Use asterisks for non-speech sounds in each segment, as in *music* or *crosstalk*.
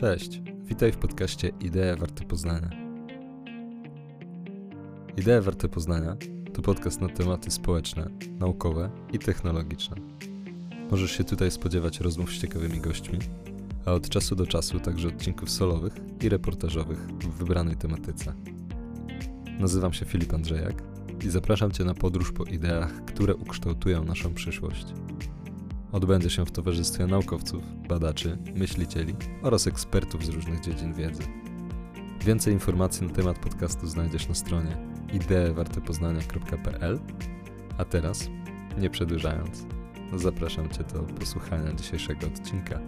Cześć, witaj w podcaście Idee Warte Poznania. Idee Warte Poznania to podcast na tematy społeczne, naukowe i technologiczne. Możesz się tutaj spodziewać rozmów z ciekawymi gośćmi, a od czasu do czasu także odcinków solowych i reportażowych w wybranej tematyce. Nazywam się Filip Andrzejak i zapraszam Cię na podróż po ideach, które ukształtują naszą przyszłość. Odbędzie się w towarzystwie naukowców, badaczy, myślicieli oraz ekspertów z różnych dziedzin wiedzy. Więcej informacji na temat podcastu znajdziesz na stronie ideewartepoznania.pl A teraz, nie przedłużając, zapraszam Cię do posłuchania dzisiejszego odcinka.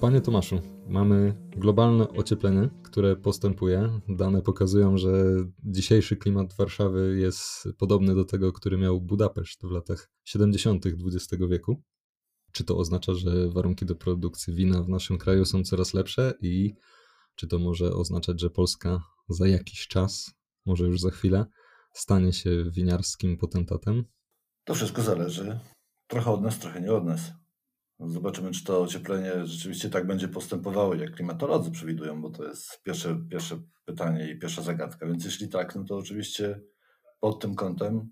Panie Tomaszu, mamy globalne ocieplenie, które postępuje. Dane pokazują, że dzisiejszy klimat Warszawy jest podobny do tego, który miał Budapeszt w latach 70. XX wieku. Czy to oznacza, że warunki do produkcji wina w naszym kraju są coraz lepsze i czy to może oznaczać, że Polska za jakiś czas, może już za chwilę, stanie się winiarskim potentatem? To wszystko zależy trochę od nas, trochę nie od nas. Zobaczymy, czy to ocieplenie rzeczywiście tak będzie postępowało, jak klimatolodzy przewidują, bo to jest pierwsze, pierwsze pytanie i pierwsza zagadka. Więc jeśli tak, no to oczywiście pod tym kątem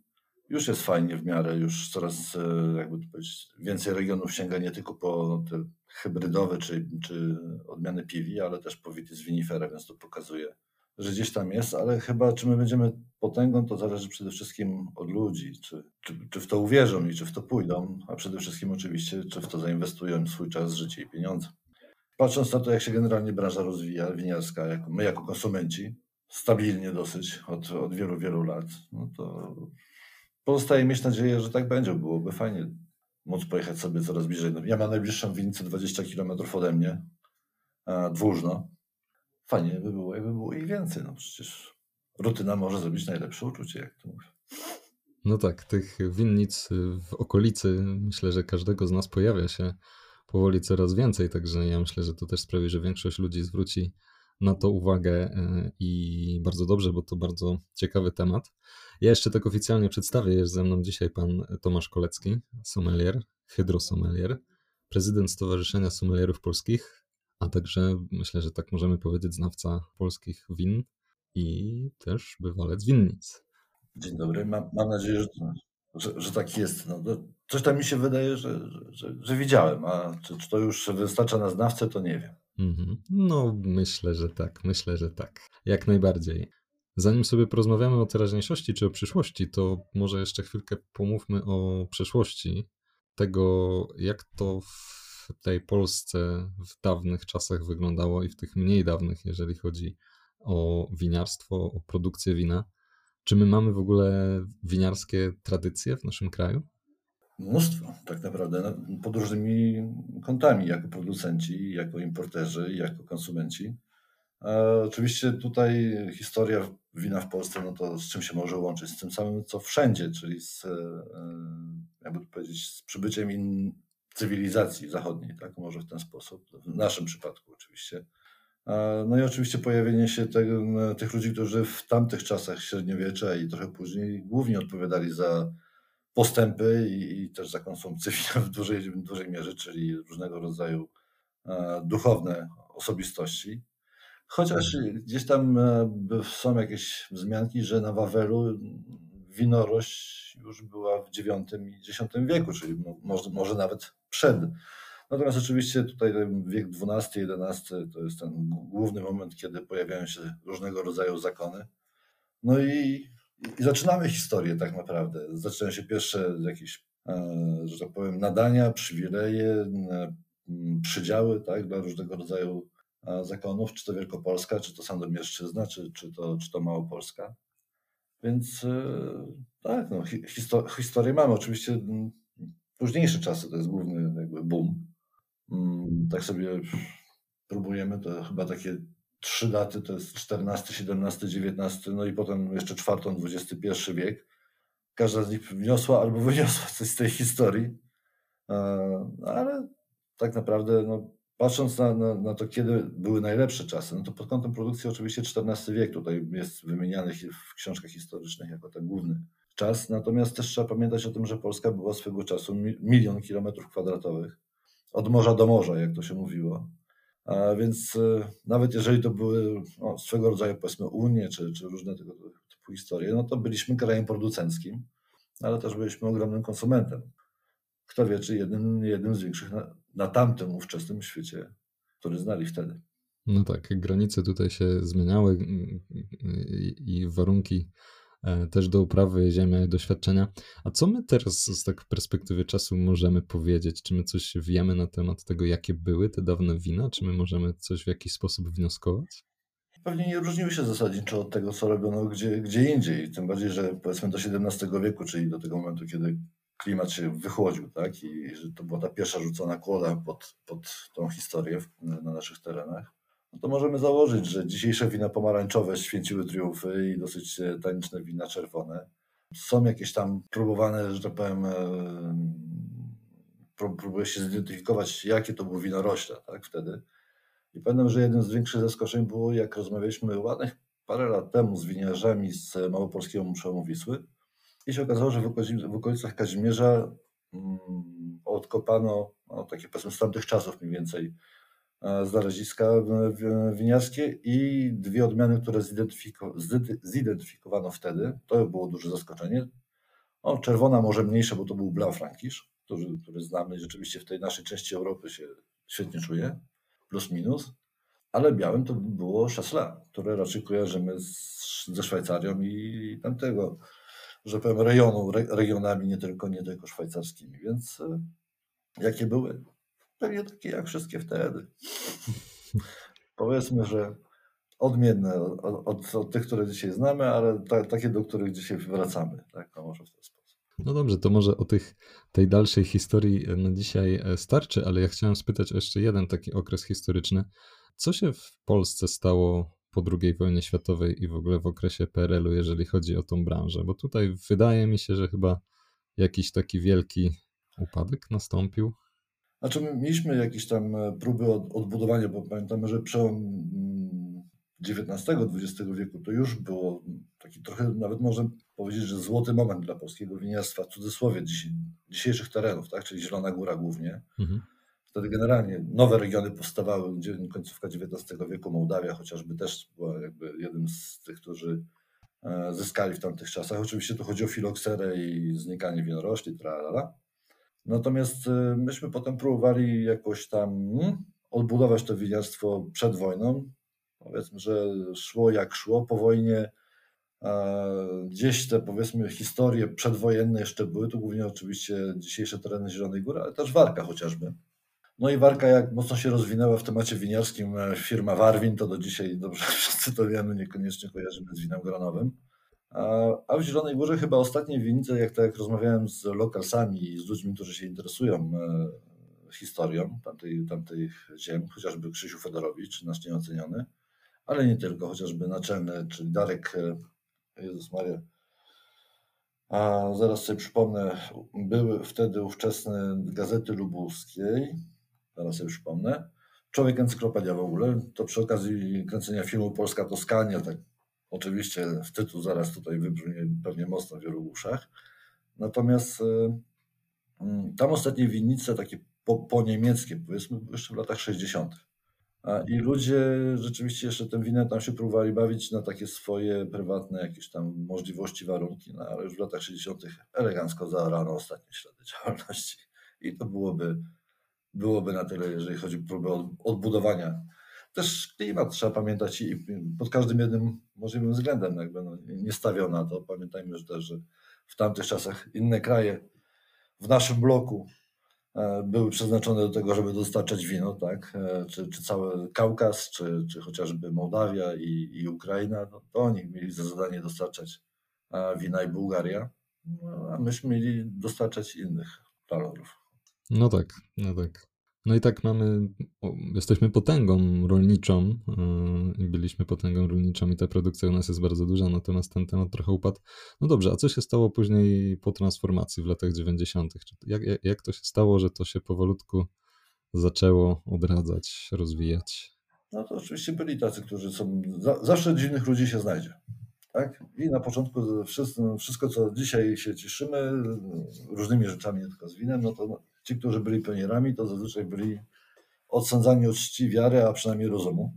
już jest fajnie w miarę, już coraz e, jakby to powiedzieć, więcej regionów sięga nie tylko po te hybrydowe czy, czy odmiany piwi, ale też po vitis vinifera, więc to pokazuje, że gdzieś tam jest, ale chyba czy my będziemy potęgą, to zależy przede wszystkim od ludzi, czy, czy, czy w to uwierzą i czy w to pójdą, a przede wszystkim oczywiście, czy w to zainwestują swój czas, życie i pieniądze. Patrząc na to, jak się generalnie branża rozwija, winiarska, jak my jako konsumenci, stabilnie dosyć od, od wielu, wielu lat, no to pozostaje mieć nadzieję, że tak będzie. Byłoby fajnie móc pojechać sobie coraz bliżej. No, ja mam najbliższą winnicę 20 km ode mnie, dwóżno, fajnie by było, jakby było ich więcej. No przecież rutyna może zrobić najlepsze uczucie, jak to mówię. No tak, tych winnic w okolicy myślę, że każdego z nas pojawia się powoli coraz więcej, także ja myślę, że to też sprawi, że większość ludzi zwróci na to uwagę e, i bardzo dobrze, bo to bardzo ciekawy temat. Ja jeszcze tak oficjalnie przedstawię, jest ze mną dzisiaj pan Tomasz Kolecki, sommelier, hydrosommelier, prezydent Stowarzyszenia Sommelierów Polskich, a także myślę, że tak możemy powiedzieć, znawca polskich win i też bywalec winnic. Dzień dobry, mam, mam nadzieję, że, że, że, tak jest. No, coś tam mi się wydaje, że, że, że widziałem, a czy, czy, to już wystarcza na znawcę, to nie wiem. Mhm. No, myślę, że tak, myślę, że tak. Jak najbardziej. Zanim sobie porozmawiamy o teraźniejszości czy o przyszłości, to może jeszcze chwilkę pomówmy o przeszłości. Tego, jak to w w tej Polsce w dawnych czasach wyglądało i w tych mniej dawnych, jeżeli chodzi o winiarstwo, o produkcję wina. Czy my mamy w ogóle winiarskie tradycje w naszym kraju? Mnóstwo, tak naprawdę, pod różnymi kątami, jako producenci, jako importerzy, jako konsumenci. E, oczywiście tutaj historia wina w Polsce, no to z czym się może łączyć? Z tym samym, co wszędzie, czyli z, e, jakby powiedzieć, z przybyciem in, cywilizacji zachodniej, tak, może w ten sposób, w naszym przypadku oczywiście. No i oczywiście pojawienie się tego, tych ludzi, którzy w tamtych czasach średniowiecza i trochę później głównie odpowiadali za postępy i, i też za konsumpcję w dużej, w dużej mierze, czyli różnego rodzaju duchowne osobistości. Chociaż gdzieś tam są jakieś wzmianki, że na Wawelu winorość już była w IX i X wieku, czyli może, może nawet przed. Natomiast oczywiście tutaj wiek XII, XI to jest ten główny moment, kiedy pojawiają się różnego rodzaju zakony. No i, i zaczynamy historię tak naprawdę. Zaczynają się pierwsze jakieś, e, że tak powiem, nadania, przywileje, e, przydziały tak, dla różnego rodzaju e, zakonów, czy to Wielkopolska, czy to Sandomierszczyzna, czy, czy, to, czy to Małopolska. Więc tak, no, historię mamy. Oczywiście późniejsze czasy to jest główny jakby boom. Mm, tak sobie próbujemy, to chyba takie trzy daty, to jest 14, 17, 19, no i potem jeszcze czwartą, XXI wiek. Każda z nich wniosła albo *laughs* wyniosła coś z tej historii, ale tak naprawdę no, patrząc na, na, na, to, kiedy były najlepsze czasy, no to pod kątem produkcji oczywiście XIV wiek tutaj jest wymieniany w książkach historycznych jako ten główny czas. Natomiast też trzeba pamiętać o tym, że Polska była swego czasu milion kilometrów kwadratowych. Od morza do morza, jak to się mówiło. A więc e, nawet jeżeli to były no, swego rodzaju powiedzmy Unie czy, czy różne tego typu historie, no to byliśmy krajem producenckim, ale też byliśmy ogromnym konsumentem. Kto wie, czy jednym, jednym z większych na, na tamtym ówczesnym świecie, który znali wtedy. No tak, granice tutaj się zmieniały i warunki e, też do uprawy ziemi, doświadczenia. A co my teraz z tak perspektywy czasu możemy powiedzieć? Czy my coś wiemy na temat tego, jakie były te dawne wina? Czy my możemy coś w jakiś sposób wnioskować? Pewnie nie różniły się zasadniczo od tego, co robiono gdzie, gdzie indziej. Tym bardziej, że powiedzmy do XVII wieku, czyli do tego momentu, kiedy klimat się wychłodził, tak? I że to była ta pierwsza rzucona kłoda pod, pod tą historię na naszych terenach no to możemy założyć, że dzisiejsze wina pomarańczowe święciły triumfy i dosyć e, taniczne wina czerwone. Są jakieś tam próbowane, że tak powiem, e, próbuje się zidentyfikować, jakie to było winorośle tak, wtedy. I pamiętam, że jednym z większych zaskoczeń było, jak rozmawialiśmy ładnych parę lat temu z winiarzami z Małopolskiego Przełomu Wisły i się okazało, że w okolicach Kazimierza mm, odkopano no, takie powiedzmy z tamtych czasów mniej więcej E, znaleziska winiarskie i dwie odmiany, które zidentyfiko, zidentyfikowano wtedy. To było duże zaskoczenie. Czerwona może mniejsza, bo to był Blau Frankisz, który, który znamy rzeczywiście w tej naszej części Europy się świetnie czuje, plus minus. Ale białym to było Chasselas, które raczej kojarzymy z, ze Szwajcarią i tamtego, że powiem, rejonu, re, regionami, nie tylko, nie tylko szwajcarskimi. Więc e, jakie były? pewnie takie jak wszystkie wtedy. *laughs* Powiedzmy, że odmienne od, od, od, tych, które dzisiaj znamy, ale ta, takie, do których dzisiaj wracamy. Tak, no może w ten sposób. No dobrze, to może o tych, tej dalszej historii na dzisiaj e, starczy, ale ja chciałem spytać o jeszcze jeden taki okres historyczny. Co się w Polsce stało po II wojnie światowej i w ogóle w okresie PRL-u, jeżeli chodzi o tą branżę? Bo tutaj wydaje mi się, że chyba jakiś taki wielki upadek nastąpił. Znaczy, mieliśmy jakieś tam e, próby odbudowania, bo pamiętamy, że przełom XIX-XX mm, wieku to już było taki trochę, nawet można powiedzieć, że złoty moment dla polskiego winiarstwa, w cudzysłowie dzisiejszych terenów, tak? czyli Zielona Góra głównie. Mhm. Wtedy generalnie nowe regiony powstawały, gdzie końcówka XIX wieku, Mołdawia chociażby też była jakby jednym z tych, którzy e, zyskali w tamtych czasach. Oczywiście tu chodzi o filokserę i znikanie winorośli, tralala. Natomiast y, myśmy potem próbowali jakoś tam hmm, odbudować to winiarstwo przed wojną. Powiedzmy, że szło jak szło. Po wojnie gdzieś te powiedzmy historie przedwojenne jeszcze były. Tu głównie oczywiście dzisiejsze tereny Zielonej Góry, ale też Warka chociażby. No i Warka jak mocno się rozwinęła w temacie winiarskim, e, firma Warwin, to do dzisiaj dobrze *laughs* wszyscy to wiemy, niekoniecznie kojarzymy z winem gronowym. A w Zielonej Górze chyba ostatnie winnice, jak tak rozmawiałem z lokalsami i z ludźmi, którzy się interesują e, historią tamtej, tamtych ziem, chociażby Krzysiu Fedorowicz, nasz nieoceniony, ale nie tylko, chociażby naczelny, czyli Darek, e, Jezus Maria, a zaraz sobie przypomnę, były wtedy ówczesne Gazety Lubuskiej, zaraz sobie przypomnę, Człowiek Encyklopedia w ogóle, to przy okazji kręcenia filmu Polska Toskania, tak Oczywiście w tytuł zaraz tutaj wybrzmi pewnie mocno w wielu uszach. Natomiast y, mm, tam ostatnie winnice, takie po, po niemieckie, powiedzmy, jeszcze w latach 60. I ludzie rzeczywiście jeszcze tym winem tam się próbowali bawić na takie swoje prywatne jakieś tam możliwości, warunki, no, ale już w latach 60. elegancko zaorano ostatnie ślady działalności. I to byłoby, byłoby na tyle, jeżeli chodzi o próbę odbudowania też klimat trzeba pamiętać i pod każdym jednym możliwym względem jakby no, nie stawiał na to. Pamiętajmy że też, że w tamtych czasach inne kraje w naszym bloku e, były przeznaczone do tego, żeby dostarczać wino, tak? E, czy, czy cały Kaukaz, czy, czy chociażby Mołdawia i, i Ukraina, no, to oni mieli za zadanie dostarczać e, wina i Bułgaria, no, a myśmy mieli dostarczać innych walorów. No tak, no tak. No i tak mamy, jesteśmy potęgą rolniczą i byliśmy potęgą rolniczą i ta produkcja u nas jest bardzo duża, natomiast ten temat trochę upadł. No dobrze, a co się stało później po transformacji w latach 90.? Jak, jak to się stało, że to się powolutku zaczęło odradzać, rozwijać? No to oczywiście byli tacy, którzy są, zawsze dziwnych ludzi się znajdzie. Tak? I na początku wszystko, wszystko, co dzisiaj się cieszymy, różnymi rzeczami, nie tylko z winem, no to ci, którzy byli pionierami, to zazwyczaj byli odsądzani od czci, wiary, a przynajmniej rozumu.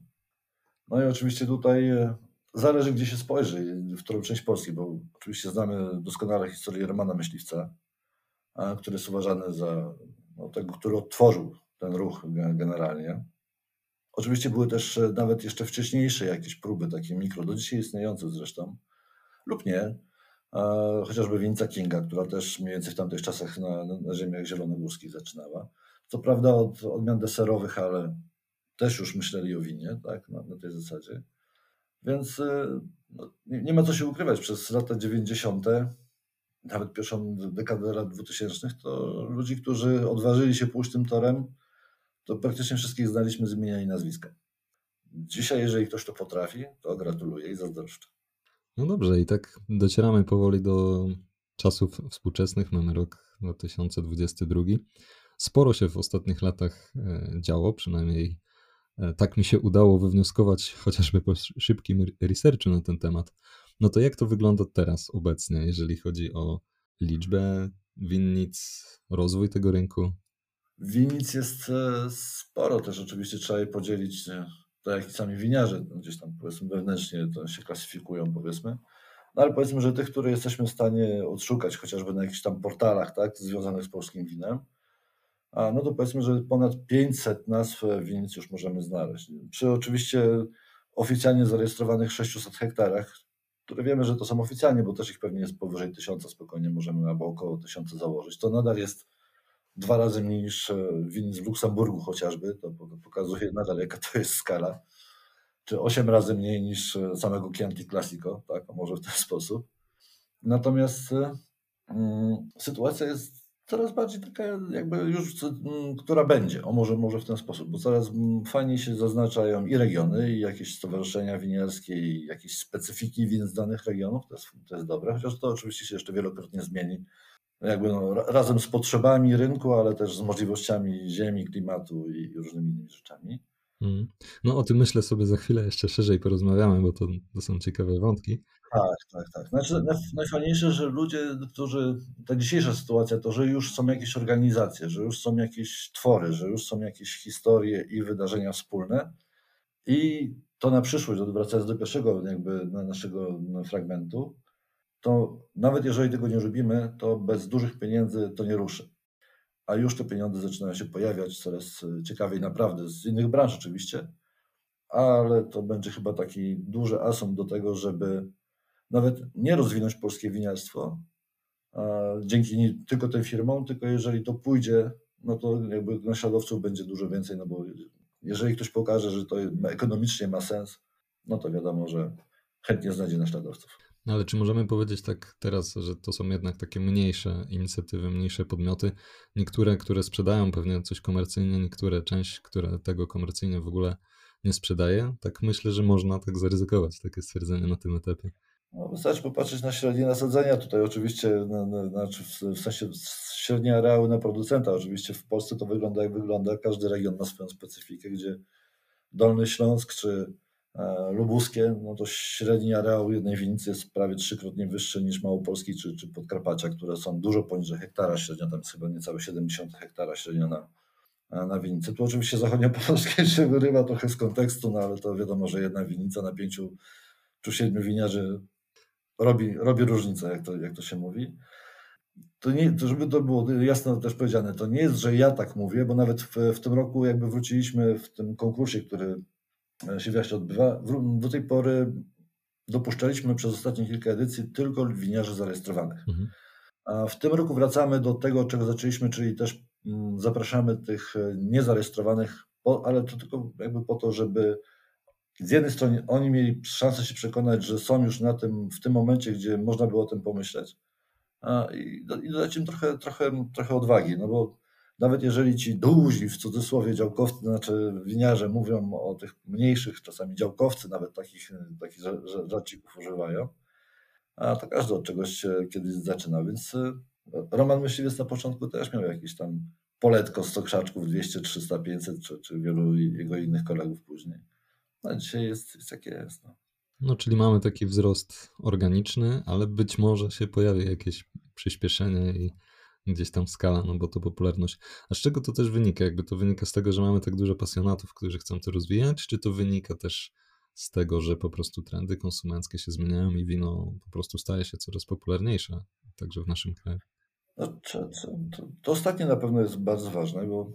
No i oczywiście tutaj e, zależy, gdzie się spojrzy, w którą część Polski, bo oczywiście znamy doskonale historię Romana Myśliwca, który jest uważany za no, tego, który odtworzył ten ruch generalnie. Oczywiście były też e, nawet jeszcze wcześniejsze jakieś próby, takie mikro, do dzisiaj istniejące zresztą, lub nie, chociażby Winca Kinga, która też mniej więcej w tamtych czasach na, na ziemiach zielonogórskich zaczynała. Co prawda od odmian deserowych, ale też już myśleli o winie, tak, na, na tej zasadzie. Więc e, no, nie, nie, ma co się ukrywać. Przez lata 90., nawet pierwszą dekadę lat 2000, to ludzi, którzy odważyli się pójść tym torem, to praktycznie wszystkich znaliśmy z imienia i nazwiska. Dzisiaj, jeżeli ktoś to potrafi, to gratuluję i zazdroszczę. No dobrze, i tak docieramy powoli do czasów współczesnych. Mamy rok 2022. Sporo się w ostatnich latach e, działo, przynajmniej e, tak mi się udało wywnioskować, chociażby po szybkim researchu na ten temat. No to jak to wygląda teraz, obecnie, jeżeli chodzi o liczbę winnic, rozwój tego rynku? Winnic jest e, sporo też oczywiście, trzeba je podzielić, tak jak i sami winiarze no, gdzieś tam powiedzmy wewnętrznie to się klasyfikują powiedzmy. No ale powiedzmy, że tych, które jesteśmy w stanie odszukać chociażby na jakichś tam portalach, tak, związanych z polskim winem, a no to powiedzmy, że ponad 500 nazw winnic już możemy znaleźć. Przy oczywiście oficjalnie zarejestrowanych 600 hektarach, które wiemy, że to są oficjalnie, bo też ich pewnie jest powyżej 1000 spokojnie możemy albo około 1000 założyć. To nadal jest dwa razy mniej niż e, winnic w Luksemburgu chociażby, to pokazuje nadal jaka to jest skala, czy osiem razy mniej niż e, samego Chianti Classico, tak, może w ten *laughs* sposób. Natomiast y, sytuacja jest coraz bardziej taka jakby już, y, która będzie, o może, może w ten sposób, bo coraz fajniej się zaznaczają i regiony, i jakieś stowarzyszenia winiarskie, i jakieś specyfiki win z danych regionów, to jest, to jest dobre, chociaż to oczywiście się jeszcze wielokrotnie zmieni jakby no, razem z potrzebami rynku, ale też z możliwościami ziemi, klimatu i różnymi innymi rzeczami. Mm. No o tym myślę sobie za chwilę jeszcze szerzej porozmawiamy, bo to, to są ciekawe wątki. Tak, tak, tak. Znaczy, najfajniejsze, że ludzie, którzy, ta dzisiejsza sytuacja, to że już są jakieś organizacje, że już są jakieś twory, że już są jakieś historie i wydarzenia wspólne i to na przyszłość, wracając do pierwszego jakby naszego fragmentu, to nawet jeżeli tego nie robimy, to bez dużych pieniędzy to nie ruszy. A już te pieniądze zaczynają się pojawiać coraz e, ciekawiej, naprawdę, z innych branż oczywiście, ale to będzie chyba taki duży asum do tego, żeby nawet nie rozwinąć polskie winiarstwo dzięki nie tylko tym firmom, tylko jeżeli to pójdzie, no to jakby naśladowców będzie dużo więcej, no bo jeżeli ktoś pokaże, że to ekonomicznie ma sens, no to wiadomo, że chętnie znajdzie naśladowców. No ale czy możemy powiedzieć tak teraz, że to są jednak takie mniejsze inicjatywy, mniejsze podmioty? Niektóre, które sprzedają pewnie coś komercyjnie, niektóre część, która tego komercyjnie w ogóle nie sprzedaje? Tak myślę, że można tak zaryzykować takie stwierdzenie na tym etapie. No, wystarczy popatrzeć na średnie nasadzenia. Tutaj oczywiście, na, na, znaczy w sensie średnie areały na producenta. Oczywiście w Polsce to wygląda jak wygląda. Każdy region ma swoją specyfikę, gdzie Dolny Śląsk czy lubuskie, no to średni areał jednej winnicy jest prawie trzykrotnie wyższy niż Małopolski czy, czy Podkarpacia, które są dużo poniżej hektara średnio, tam jest chyba niecałe 70 hektara średnio na, na winnicy. Tu oczywiście zachodniopomorskiej *laughs* się wyrywa trochę z kontekstu, no ale to wiadomo, że jedna winnica na pięciu czy siedmiu winiarzy robi, robi różnicę, jak to, jak to się mówi. To nie, to żeby to było jasno też powiedziane, to nie jest, że ja tak mówię, bo nawet w, w tym roku jakby wróciliśmy w tym konkursie, który się właśnie odbywa. Do tej pory dopuszczaliśmy przez ostatnie kilka edycji tylko winiarzy zarejestrowanych. Mhm. A w tym roku wracamy do tego, czego zaczęliśmy, czyli też mm, zapraszamy tych e, niezarejestrowanych, ale to tylko jakby po to, żeby z jednej strony oni mieli szansę się przekonać, że są już na tym, w tym momencie, gdzie można było o tym pomyśleć i, i dodać im trochę, trochę, trochę odwagi, no bo nawet jeżeli ci duzi, w cudzysłowie działkowcy, znaczy winiarze mówią o tych mniejszych, czasami działkowcy nawet takich, takich żarcików używają, a to każdy od czegoś kiedyś zaczyna, więc e, Roman Myśliwiec na początku też miał jakieś tam poletko 100 krzaczków, 200, 300, 500, czy, czy wielu jego innych kolegów później. No dzisiaj jest, jest jakie jest. No. no, czyli mamy taki wzrost organiczny, ale być może się pojawi jakieś przyspieszenie i gdzieś tam skala, no bo to popularność. A z czego to też wynika? Jakby to wynika z tego, że mamy tak dużo pasjonatów, którzy chcą to rozwijać, czy to wynika też z tego, że po prostu trendy konsumenckie się zmieniają i wino po prostu staje się coraz popularniejsze, także w naszym kraju? No, to, to, to ostatnie na pewno jest bardzo ważne, bo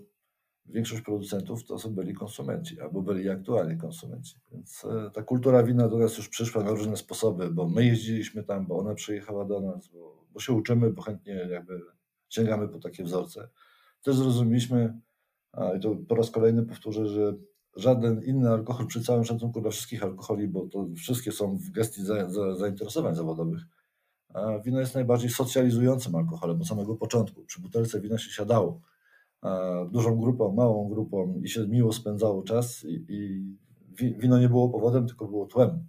większość producentów to są byli konsumenci, albo byli aktualni konsumenci. Więc e, ta kultura wina do nas już przyszła na różne sposoby, bo my jeździliśmy tam, bo ona przyjechała do nas, bo, bo się uczymy, bo chętnie jakby sięgamy po takie wzorce. Też zrozumieliśmy, i to po raz kolejny powtórzę, że żaden inny alkohol przy całym szacunku dla wszystkich alkoholi, bo to wszystkie są w gestii za, za, zainteresowań zawodowych. Wino jest najbardziej socjalizującym alkoholem od samego początku. Przy butelce wina się siadało dużą grupą, małą grupą i się miło spędzało czas i, i wino nie było powodem, tylko było tłem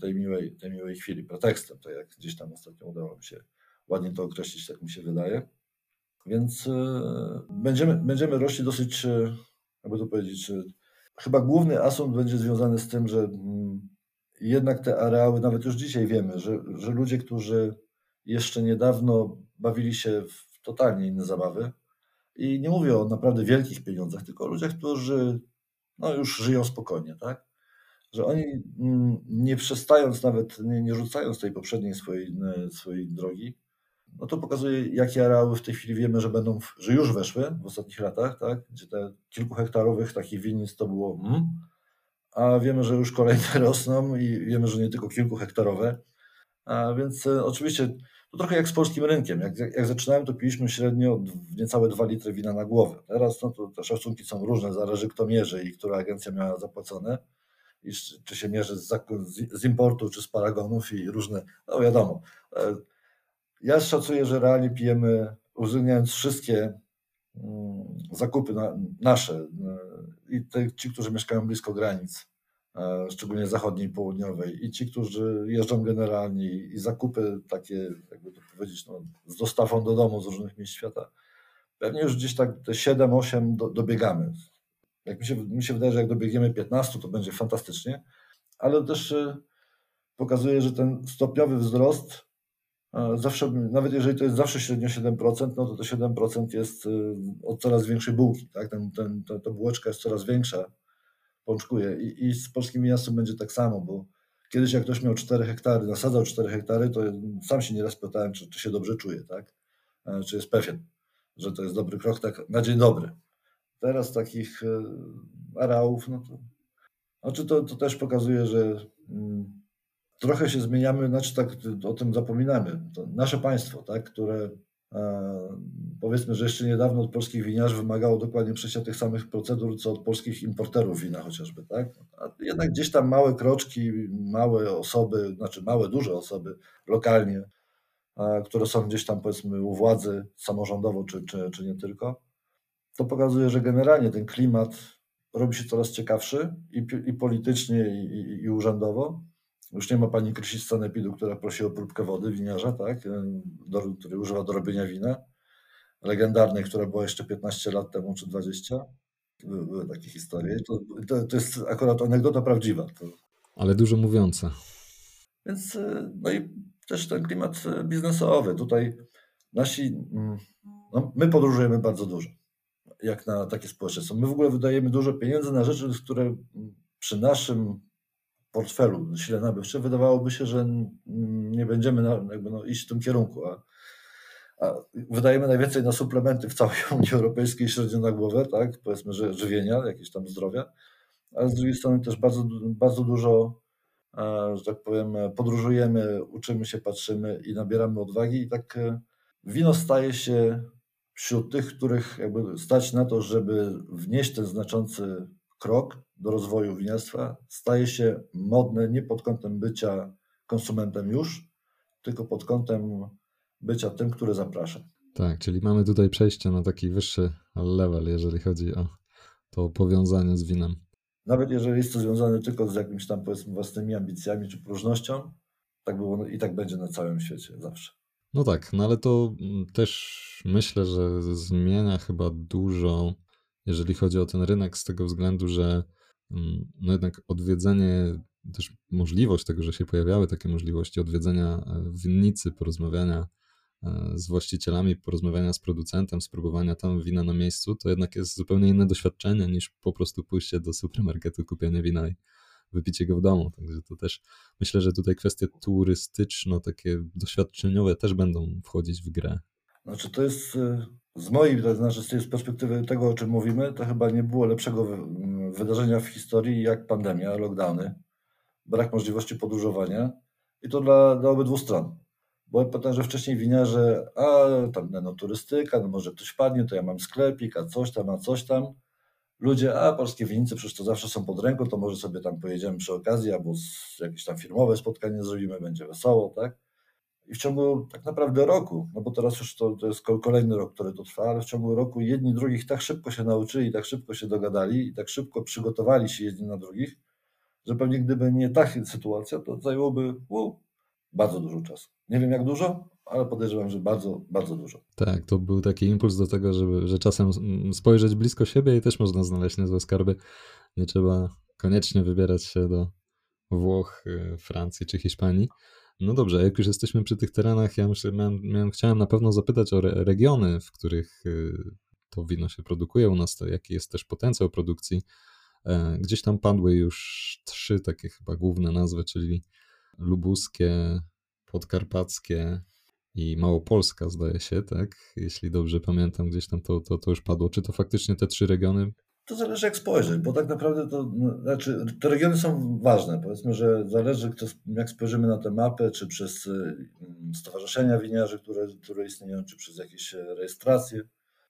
tej miłej, tej miłej chwili, pretekstem, to jak gdzieś tam ostatnio udało mi się ładnie to określić, tak mi się wydaje. Więc e, będziemy, będziemy rośli dosyć, e, jakby to powiedzieć, chyba główny asumpt będzie związany z tym, że mm, jednak te areały, nawet już dzisiaj wiemy, że, że ludzie, którzy jeszcze niedawno bawili się w totalnie inne zabawy, i nie mówię o naprawdę wielkich pieniądzach, tylko o ludziach, którzy no, już żyją spokojnie, tak? Że oni mm, nie przestając nawet, nie, nie rzucając tej poprzedniej swojej, swojej drogi, no to pokazuje, jakie areały w tej chwili wiemy, że będą, że już weszły w ostatnich latach, tak? Gdzie te kilkuhektarowych takich winnic to było mm, a wiemy, że już kolejne *laughs* rosną i wiemy, że nie tylko kilkuhektarowe. A więc e, oczywiście to trochę jak z polskim rynkiem. Jak, jak zaczynałem, to piliśmy średnio niecałe 2 litry wina na głowę. Teraz no to te szacunki są różne, zależy kto mierzy i która agencja miała zapłacone. I czy się mierzy z, z importu, czy z paragonów i różne, no wiadomo. E, ja szacuję, że realnie pijemy, uwzględniając wszystkie mm, zakupy na, nasze e, i te, ci, którzy mieszkają blisko granic, E, szczególnie zachodniej i południowej, i ci, którzy jeżdżą generalnie, i zakupy takie, jakby to powiedzieć, no, z dostawą do domu z różnych miejsc świata, pewnie już gdzieś tak te 7-8 do, dobiegamy. Jak mi się, mi się wydaje, że jak dobiegniemy 15, to będzie fantastycznie, ale też e, pokazuje, że ten stopniowy wzrost zawsze, nawet jeżeli to jest zawsze średnio 7%, no to to 7% jest od coraz większej bułki, tak? Ten, ten, ta, ta bułeczka jest coraz większa pączkuje. I, I z polskim miastem będzie tak samo, bo kiedyś jak ktoś miał 4 hektary, nasadzał 4 hektary, to sam się nieraz pytałem, czy, czy się dobrze czuje, tak? E, czy jest pewien, że to jest dobry krok, tak na dzień dobry. Teraz takich e, areałów, no to, znaczy to, to też pokazuje, że mm, trochę się zmieniamy, znaczy tak o tym zapominamy. To nasze państwo, tak, które Powiedzmy, że jeszcze niedawno od polskich winiarzy wymagało dokładnie przejścia tych samych procedur, co od polskich importerów wina chociażby, tak? A jednak gdzieś tam małe kroczki, małe osoby, znaczy małe, duże osoby lokalnie, które są gdzieś tam powiedzmy u władzy samorządowo, czy, czy, czy nie tylko, to pokazuje, że generalnie ten klimat robi się coraz ciekawszy i, i politycznie, i, i, i urzędowo. Już nie ma pani Krysi Sanepidu, która prosi o próbkę wody winiarza, tak? Do, który używa do robienia wina. Legendarnej, która była jeszcze 15 lat temu, czy 20. Były, były takie historie. To, to, to, jest akurat anegdota prawdziwa. To... Ale dużo mówiąca. Więc, e, no i też ten klimat biznesowy. Tutaj nasi, mm, no my podróżujemy bardzo dużo, jak na takie społeczeństwo. My w ogóle wydajemy dużo pieniędzy na rzeczy, które przy naszym portfelu sile nabywcze, wydawałoby się, że nie będziemy na, jakby no, iść w tym kierunku, a, a, wydajemy najwięcej na suplementy w całej *laughs* Unii Europejskiej średnio na głowę, tak, powiedzmy, że żywienia, jakieś tam zdrowia, ale z drugiej strony też bardzo, bardzo dużo, że tak powiem, podróżujemy, uczymy się, patrzymy i nabieramy odwagi i tak e, wino staje się wśród tych, których jakby stać na to, żeby wnieść ten znaczący krok do rozwoju winiarstwa staje się modne nie pod kątem bycia konsumentem już, tylko pod kątem bycia tym, który zaprasza. Tak, czyli mamy tutaj przejście na taki wyższy level, jeżeli chodzi o to powiązanie z winem. Nawet jeżeli jest to związane tylko z jakimiś tam powiedzmy własnymi ambicjami czy próżnością, tak było i tak będzie na całym świecie zawsze. No tak, no ale to mm, też myślę, że zmienia chyba dużo jeżeli chodzi o ten rynek, z tego względu, że no jednak odwiedzenie, też możliwość tego, że się pojawiały takie możliwości odwiedzenia e, winnicy, porozmawiania e, z właścicielami, porozmawiania z producentem, spróbowania tam wina na miejscu, to jednak jest zupełnie inne doświadczenie niż po prostu pójście do supermarketu, kupienie wina i wypicie go w domu. Także to też myślę, że tutaj kwestie turystyczno, takie doświadczeniowe też będą wchodzić w grę. Znaczy to jest y, z mojej, znaczy z perspektywy tego, o czym mówimy, to chyba nie było lepszego wydarzenia w historii jak pandemia, lockdowny, brak możliwości podróżowania i to dla, dla obydwu stron. Bo pamiętam, że wcześniej winiarze, a tam no, turystyka, no może ktoś padnie, to ja mam sklepik, a coś tam, a coś tam. Ludzie, a polskie winnice przecież to zawsze są pod ręką, to może sobie tam pojedziemy przy okazji, albo jakieś tam firmowe spotkanie zrobimy, będzie wesoło, tak? I w ciągu tak naprawdę roku, no bo teraz już to, to jest kolejny rok, który to trwa, ale w ciągu roku jedni drugich tak szybko się nauczyli, tak szybko się dogadali i tak szybko przygotowali się jedni na drugich, że pewnie gdyby nie ta sytuacja, to zajęłoby bardzo dużo czasu. Nie wiem jak dużo, ale podejrzewam, że bardzo, bardzo dużo. Tak, to był taki impuls do tego, żeby, że czasem spojrzeć blisko siebie i też można znaleźć niezłe skarby. Nie trzeba koniecznie wybierać się do Włoch, y, Francji czy Hiszpanii. No dobrze, jak już jesteśmy przy tych terenach, ja myślę, miałem, miałem, chciałem na pewno zapytać o re, regiony, w których y, to wino się produkuje u nas, to jaki jest też potencjał produkcji. E, gdzieś tam padły już trzy takie chyba główne nazwy, czyli lubuskie, podkarpackie i Małopolska, zdaje się, tak? Jeśli dobrze pamiętam, gdzieś tam to, to, to już padło. Czy to faktycznie te trzy regiony to zależy jak spojrzeć, bo tak naprawdę to, no, znaczy, te regiony są ważne. Powiedzmy, że zależy kto, jak spojrzymy na tę mapę, czy przez y, stowarzyszenia winiarzy, które, które istnieją, czy przez jakieś rejestracje.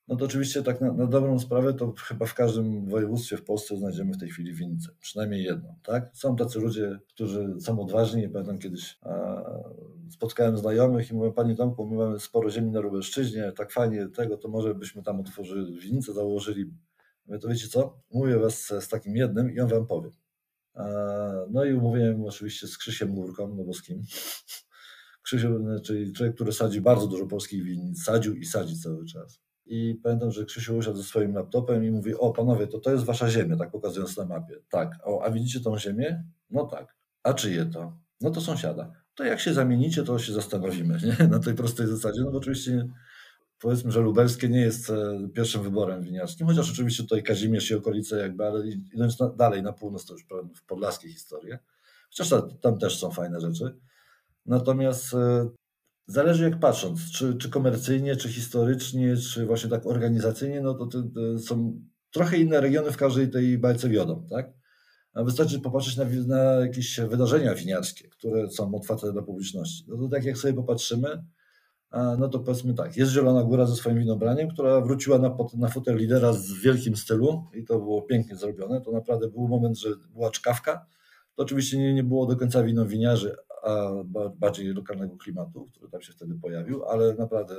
No to oczywiście tak na, na, dobrą sprawę to chyba w każdym województwie w Polsce znajdziemy w tej chwili winnicę, przynajmniej jedną, tak? Są tacy ludzie, którzy są odważni, pamiętam kiedyś a, spotkałem znajomych i mówię, Panie Tomku, my mamy sporo ziemi na Lubelszczyźnie, tak fajnie tego, to może byśmy tam otworzyli winnicę, założyli Mówię, to wiecie co? Mówię was z takim jednym i on wam powie. No i umówiłem oczywiście z Krzysiem Górką, no bo z kim? *laughs* Krzysiu, czyli człowiek, który sadzi bardzo dużo polskich win, sadził i sadzi cały czas. I pamiętam, że Krzysiu usiadł ze swoim laptopem i mówi, o panowie, to to jest wasza ziemia, tak pokazując na mapie. Tak, o, a widzicie tą ziemię? No tak. A czyje to? No to sąsiada. To jak się zamienicie, to się zastanowimy, *laughs* nie? Na tej prostej zasadzie. No bo oczywiście powiedzmy, że lubelskie nie jest e, pierwszym wyborem winiarskim, chociaż oczywiście tutaj Kazimierz i okolice jakby, ale idąc na, dalej na północ to już w podlaskie historie, chociaż tam też są fajne rzeczy. Natomiast e, zależy jak patrząc, czy, czy komercyjnie, czy historycznie, czy właśnie tak organizacyjnie, no to, są trochę inne regiony w każdej tej bajce wiodą, tak? Wystarczy popatrzeć na, na jakieś wydarzenia winiarskie, które są otwarte dla publiczności. No to tak jak sobie popatrzymy, no to powiedzmy tak, jest Zielona Góra ze swoim winobraniem, która wróciła na, na fotel lidera z wielkim stylu i to było pięknie zrobione. To naprawdę był moment, że była czkawka. To oczywiście nie, nie było do końca winowiniarzy, a bardziej lokalnego klimatu, który tam się wtedy pojawił, ale naprawdę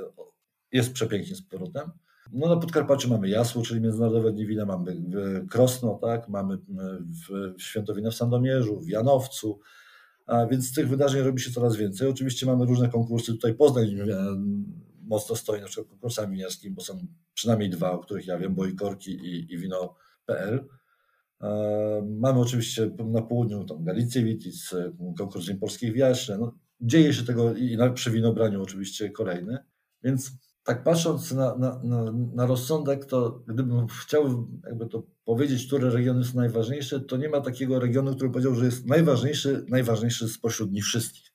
jest przepięknie z powrotem. No na Podkarpaciu mamy Jasło, czyli Międzynarodowe Dni Wina, mamy Krosno, tak? mamy w Świętowinę w Sandomierzu, w Janowcu, więc tych wydarzeń robi się coraz więcej. Oczywiście mamy różne konkursy. Tutaj Poznań mocno stoi na przykład konkursami winiarskimi, bo są przynajmniej dwa, o których ja wiem, bo i Korki i, i Wino.pl. Mamy oczywiście na południu tam Galicję Witic, konkurs polskich wiarzy. No, dzieje się tego i przy winobraniu oczywiście kolejny. Więc tak patrząc na, na, na, na, rozsądek, to gdybym chciał jakby to powiedzieć, które regiony są najważniejsze, to nie ma takiego regionu, który powiedział, że jest najważniejszy, najważniejszy spośród nich wszystkich.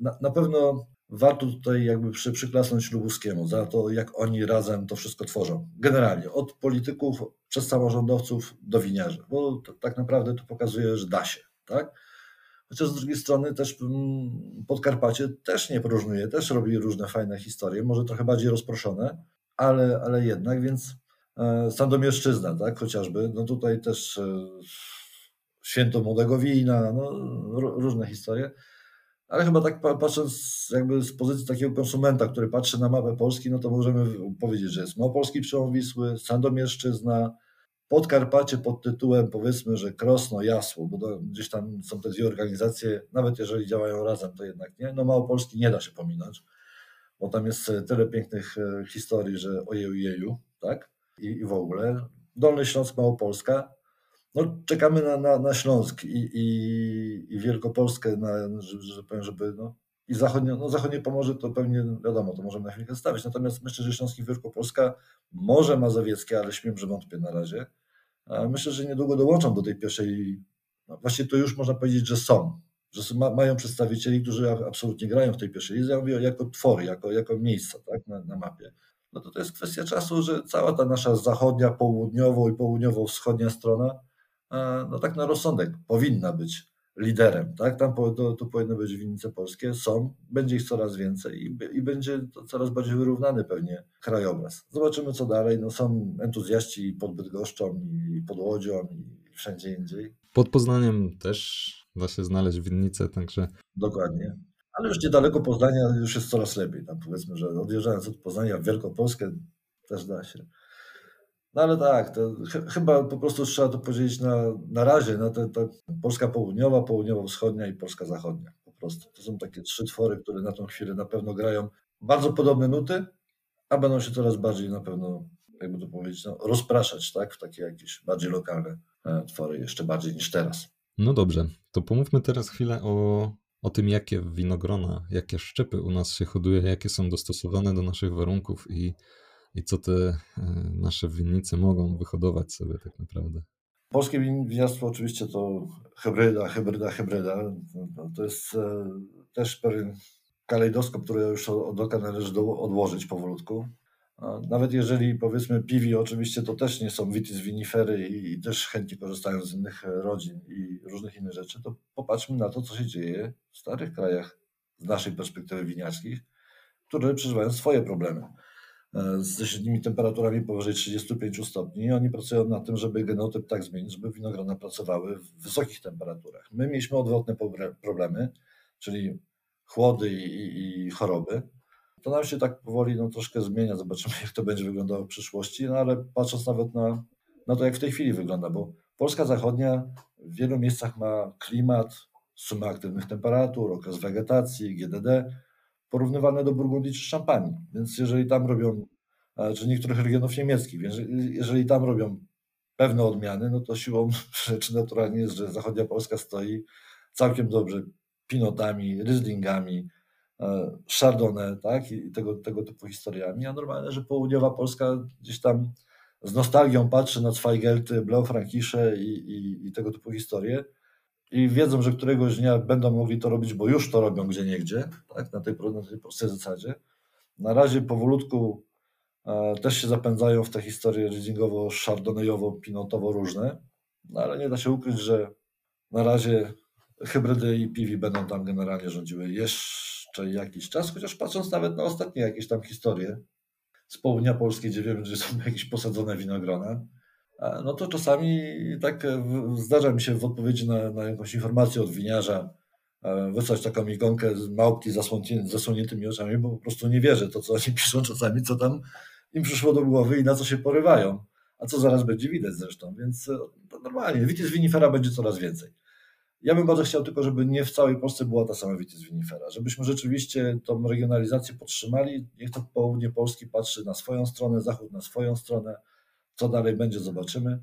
Na, na pewno warto tutaj jakby przy, przyklasnąć Lubuskiemu za to, jak oni razem to wszystko tworzą. Generalnie, od polityków przez samorządowców do winiarzy, bo to, tak naprawdę to pokazuje, że da się, tak? Chociaż z drugiej strony też mm, Podkarpacie też nie próżnuje, też robi różne fajne historie, może trochę bardziej rozproszone, ale, ale jednak, więc e, Sandomierszczyzna, tak, chociażby, no tutaj też e, święto młodego wina, no, różne historie, ale chyba tak patrząc jakby z pozycji takiego konsumenta, który patrzy na mapę Polski, no to możemy powiedzieć, że jest Małopolski Przełom Wisły, Sandomierszczyzna, Podkarpacie pod tytułem powiedzmy, że Krosno, Jasło, bo to, gdzieś tam są te dwie organizacje, nawet jeżeli działają razem, to jednak nie. No Małopolski nie da się pominąć, bo tam jest e, tyle pięknych e, historii, że ojeju, jeju, tak? I, i w ogóle. Dolny Śląsk, Małopolska. No czekamy na, na, na Śląsk i, i, i Wielkopolskę, na, żeby, żeby no, i zachodnie, no zachodnie Pomorze to pewnie wiadomo, to możemy na chwilę zostawić. Natomiast myślę, że Śląski Wielkopolska, może Mazowieckie, ale śmiem, że wątpię na razie. Myślę, że niedługo dołączą do tej pierwszej, no właśnie to już można powiedzieć, że są, że ma, mają przedstawicieli, którzy absolutnie grają w tej pierwszej lidze, ja mówię jako twory, jako, jako miejsca tak, na, na mapie. No to to jest kwestia czasu, że cała ta nasza zachodnia, południowo i południowo-wschodnia strona, no tak na rozsądek powinna być liderem, tak? Tam to, to powinny być winnice polskie, są, będzie ich coraz więcej i, i będzie to coraz bardziej wyrównany pewnie krajobraz. Zobaczymy co dalej, no są entuzjaści pod Bydgoszczą i pod Łodzią i wszędzie indziej. Pod Poznaniem też da się znaleźć winnice, także... Dokładnie. Ale już niedaleko Poznania już jest coraz lepiej. Tam powiedzmy, że odjeżdżając od Poznania w Wielkopolskę też da się. No ale tak, to ch chyba po prostu trzeba to podzielić na, na razie, na te, te Polska Południowa, Południowo-Wschodnia i Polska Zachodnia. Po prostu. To są takie trzy twory, które na tą chwilę na pewno grają bardzo podobne nuty, a będą się coraz bardziej na pewno, jakby to powiedzieć, no, rozpraszać tak? w takie jakieś bardziej lokalne e, twory, jeszcze bardziej niż teraz. No dobrze, to pomówmy teraz chwilę o, o tym, jakie winogrona, jakie szczepy u nas się hoduje, jakie są dostosowane do naszych warunków i i co te e, nasze winnice mogą wyhodować sobie tak naprawdę. Polskie winiarstwo oczywiście to hybryda, hybryda, hybryda. To jest e, też pewien kalejdoskop, który już od oka należy odłożyć powolutku. Nawet jeżeli powiedzmy piwi, oczywiście to też nie są vitis vinifery i, i też chętnie korzystają z innych rodzin i różnych innych rzeczy, to popatrzmy na to, co się dzieje w starych krajach z naszej perspektywy winiarskich, które przeżywają swoje problemy. Ze średnimi temperaturami powyżej 35 stopni. Oni pracują na tym, żeby genotyp tak zmienić, żeby winogrona pracowały w wysokich temperaturach. My mieliśmy odwrotne problemy, czyli chłody i, i choroby. To nam się tak powoli no, troszkę zmienia. Zobaczymy, *laughs* jak to będzie wyglądało w przyszłości, no ale patrząc nawet na, na to, jak w tej chwili wygląda, bo Polska Zachodnia w wielu miejscach ma klimat, sumę aktywnych temperatur, okres wegetacji, GDD, porównywane do Burgundii czy Szampanii. Więc jeżeli tam robią, czy niektórych regionów niemieckich, więc jeżeli tam robią pewne odmiany, no to siłą *laughs* rzeczy naturalnie jest, że zachodnia Polska stoi całkiem dobrze pinotami, ryzlingami, e, chardonnay, tak, i tego, tego typu historiami, a normalne, że południowa Polska gdzieś tam z nostalgią patrzy na Zweigelty, Blaufränkisze i, i, i tego typu historie, i wiedzą, że któregoś dnia będą mogli to robić, bo już to robią gdzie niegdzie, tak, na tej, na tej prostej zasadzie. Na razie powolutku e, też się zapędzają w te historie readingowo, chardonnayowo, pinotowo różne, no ale nie da się ukryć, że na razie hybrydy i piwi będą tam generalnie rządziły jeszcze jakiś czas, chociaż patrząc nawet na ostatnie jakieś tam historie z południa Polski, gdzie wiemy, że są jakieś posadzone winogrona, no to czasami tak e, zdarza mi się w odpowiedzi na, na jakąś informację od winiarza e, wysłać taką ikonkę z małpki zasłoniętymi oczami, bo po prostu nie wierzę to, co oni *laughs* piszą czasami, co tam im przyszło do głowy i na co się porywają, a co zaraz będzie widać zresztą, więc e, normalnie, vitis vinifera będzie coraz więcej. Ja bym bardzo chciał tylko, żeby nie w całej Polsce była ta sama vitis vinifera, żebyśmy rzeczywiście tą regionalizację podtrzymali, niech to południe Polski patrzy na swoją stronę, zachód na swoją stronę, co dalej będzie, zobaczymy.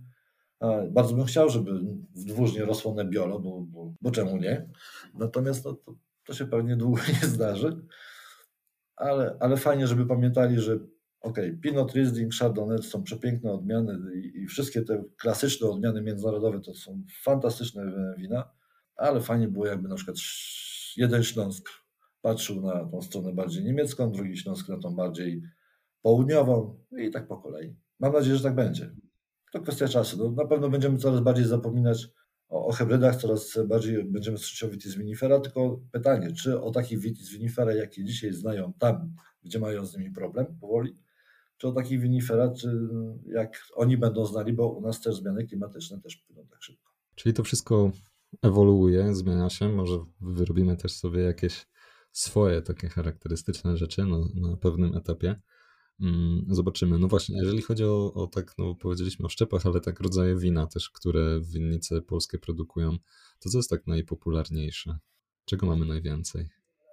Bardzo bym chciał, żeby w dwóżnie rosło Nebbiolo, bo, bo, bo czemu nie? Natomiast no, to, to się pewnie długo *laughs* nie zdarzy. Ale, ale fajnie, żeby pamiętali, że ok, Pinot Riesling, Chardonnay są przepiękne odmiany i, i, wszystkie te klasyczne odmiany międzynarodowe to są fantastyczne wina, ale fajnie było jakby na przykład jeden Śląsk patrzył na tą stronę bardziej niemiecką, drugi Śląsk na tą bardziej południową i tak po kolei. Mam nadzieję, że tak będzie. To kwestia czasu. No, na pewno będziemy coraz bardziej zapominać o, o hybrydach, coraz bardziej będziemy słyszeć o vitis vinifera, tylko pytanie, czy o takich vitis vinifera, jakie dzisiaj znają tam, gdzie mają z nimi problem powoli, czy o takich vinifera, czy jak oni będą znali, bo u nas też zmiany klimatyczne też płyną tak szybko. Czyli to wszystko ewoluuje, zmienia się, może wyrobimy też sobie jakieś swoje takie charakterystyczne rzeczy na, na pewnym etapie. Mm, zobaczymy. No właśnie, jeżeli chodzi o, o, tak, no powiedzieliśmy o szczepach, ale tak rodzaje wina też, które winnice polskie produkują, to co jest tak najpopularniejsze? Czego mamy najwięcej?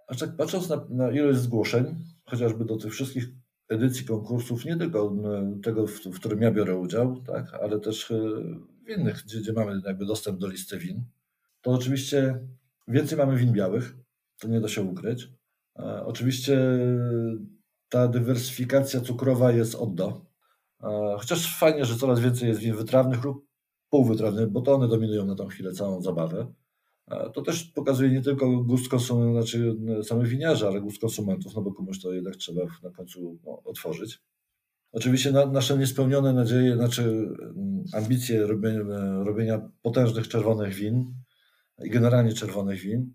A tak patrząc na, na ilość zgłoszeń, chociażby do tych wszystkich edycji konkursów, nie tylko tego, w, w którym ja biorę udział, tak, ale też e, w innych, gdzie, gdzie mamy jakby dostęp do listy win, to oczywiście więcej mamy win białych, to nie da się ukryć Oczywiście ta dywersyfikacja cukrowa jest od do. Chociaż fajnie, że coraz więcej jest win wytrawnych lub półwytrawnych, bo to one dominują na tą chwilę całą zabawę. To też pokazuje nie tylko gust konsumentów, znaczy samych winiarzy, ale gust konsumentów, no bo komuś to jednak trzeba na końcu no, otworzyć. Oczywiście na, nasze niespełnione nadzieje, znaczy mm, ambicje robienia, robienia potężnych czerwonych win i generalnie czerwonych win,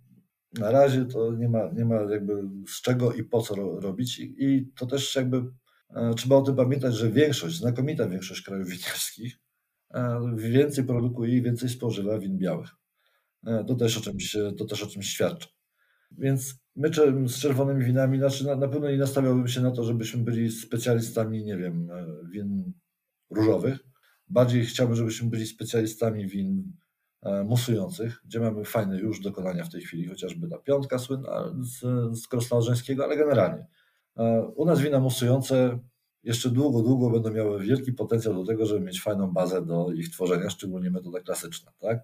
na razie to nie ma, nie ma jakby z czego i po co ro, robić I, i, to też jakby e, trzeba o tym pamiętać, że większość, znakomita większość krajów winiarskich e, więcej produkuje i więcej spożywa win białych. E, to też o czymś, to też o czymś świadczy. Więc my z czerwonymi winami, znaczy na, na pewno nie nastawiałbym się na to, żebyśmy byli specjalistami, nie wiem, e, win różowych. Bardziej chciałbym, żebyśmy byli specjalistami win musujących, gdzie mamy fajne już dokonania w tej chwili, chociażby ta piątka słynna z, z Krosna ale generalnie. U nas wina musujące jeszcze długo, długo będą miały wielki potencjał do tego, żeby mieć fajną bazę do ich tworzenia, szczególnie metoda klasyczna, tak?